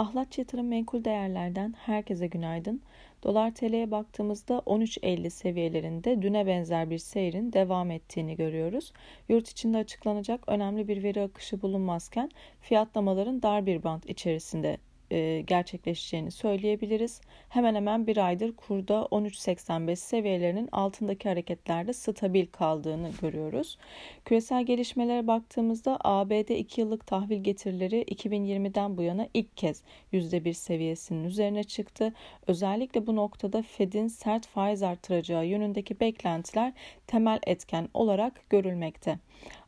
Ahlat Yatırım Menkul Değerler'den herkese günaydın. Dolar TL'ye baktığımızda 13.50 seviyelerinde düne benzer bir seyrin devam ettiğini görüyoruz. Yurt içinde açıklanacak önemli bir veri akışı bulunmazken fiyatlamaların dar bir band içerisinde e, gerçekleşeceğini söyleyebiliriz. Hemen hemen bir aydır kurda 13.85 seviyelerinin altındaki hareketlerde stabil kaldığını görüyoruz. Küresel gelişmelere baktığımızda ABD 2 yıllık tahvil getirileri 2020'den bu yana ilk kez %1 seviyesinin üzerine çıktı. Özellikle bu noktada Fed'in sert faiz artıracağı yönündeki beklentiler temel etken olarak görülmekte.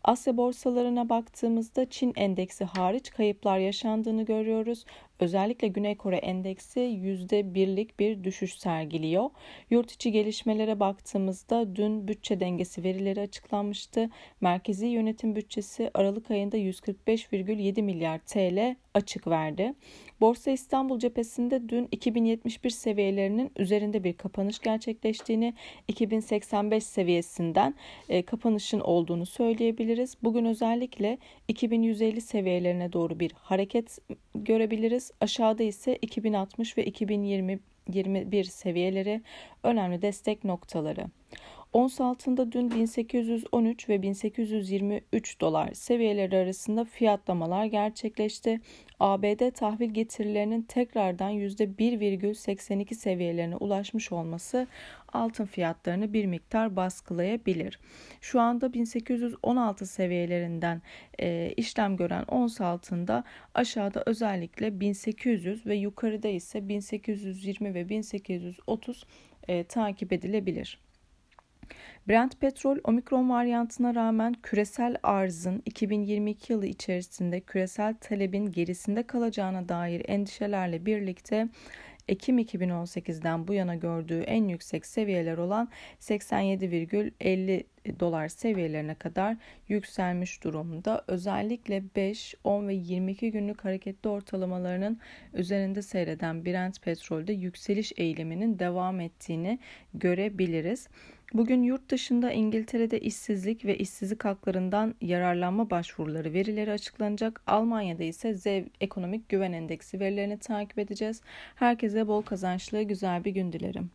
Asya borsalarına baktığımızda Çin endeksi hariç kayıplar yaşandığını görüyoruz. Özellikle Güney Kore endeksi %1'lik bir düşüş sergiliyor. Yurt içi gelişmelere baktığımızda dün bütçe dengesi verileri açıklanmıştı. Merkezi yönetim bütçesi Aralık ayında 145,7 milyar TL açık verdi. Borsa İstanbul cephesinde dün 2071 seviyelerinin üzerinde bir kapanış gerçekleştiğini, 2085 seviyesinden e, kapanışın olduğunu söyleyebiliriz. Bugün özellikle 2150 seviyelerine doğru bir hareket görebiliriz. Aşağıda ise 2060 ve 2020 21 seviyeleri önemli destek noktaları. Ons altında dün 1813 ve 1823 dolar seviyeleri arasında fiyatlamalar gerçekleşti. ABD tahvil getirilerinin tekrardan %1,82 seviyelerine ulaşmış olması altın fiyatlarını bir miktar baskılayabilir. Şu anda 1816 seviyelerinden e, işlem gören ons altında aşağıda özellikle 1800 ve yukarıda ise 1820 ve 1830 e, takip edilebilir. Brent petrol omikron varyantına rağmen küresel arzın 2022 yılı içerisinde küresel talebin gerisinde kalacağına dair endişelerle birlikte Ekim 2018'den bu yana gördüğü en yüksek seviyeler olan 87,50 dolar seviyelerine kadar yükselmiş durumda. Özellikle 5, 10 ve 22 günlük hareketli ortalamalarının üzerinde seyreden Brent petrolde yükseliş eğiliminin devam ettiğini görebiliriz. Bugün yurt dışında İngiltere'de işsizlik ve işsizlik haklarından yararlanma başvuruları verileri açıklanacak. Almanya'da ise ZEV Ekonomik Güven Endeksi verilerini takip edeceğiz. Herkese bol kazançlı güzel bir gün dilerim.